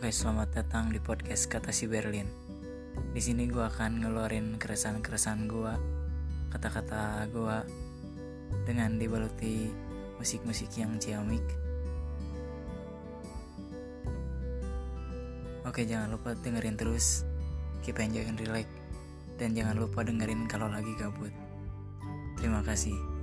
Oke, selamat datang di podcast Kata Si Berlin. Di sini gue akan ngeluarin keresahan-keresahan gue, kata-kata gue, dengan dibaluti musik-musik yang ciamik. Oke, jangan lupa dengerin terus, keep enjoy and relax, dan jangan lupa dengerin kalau lagi gabut. Terima kasih.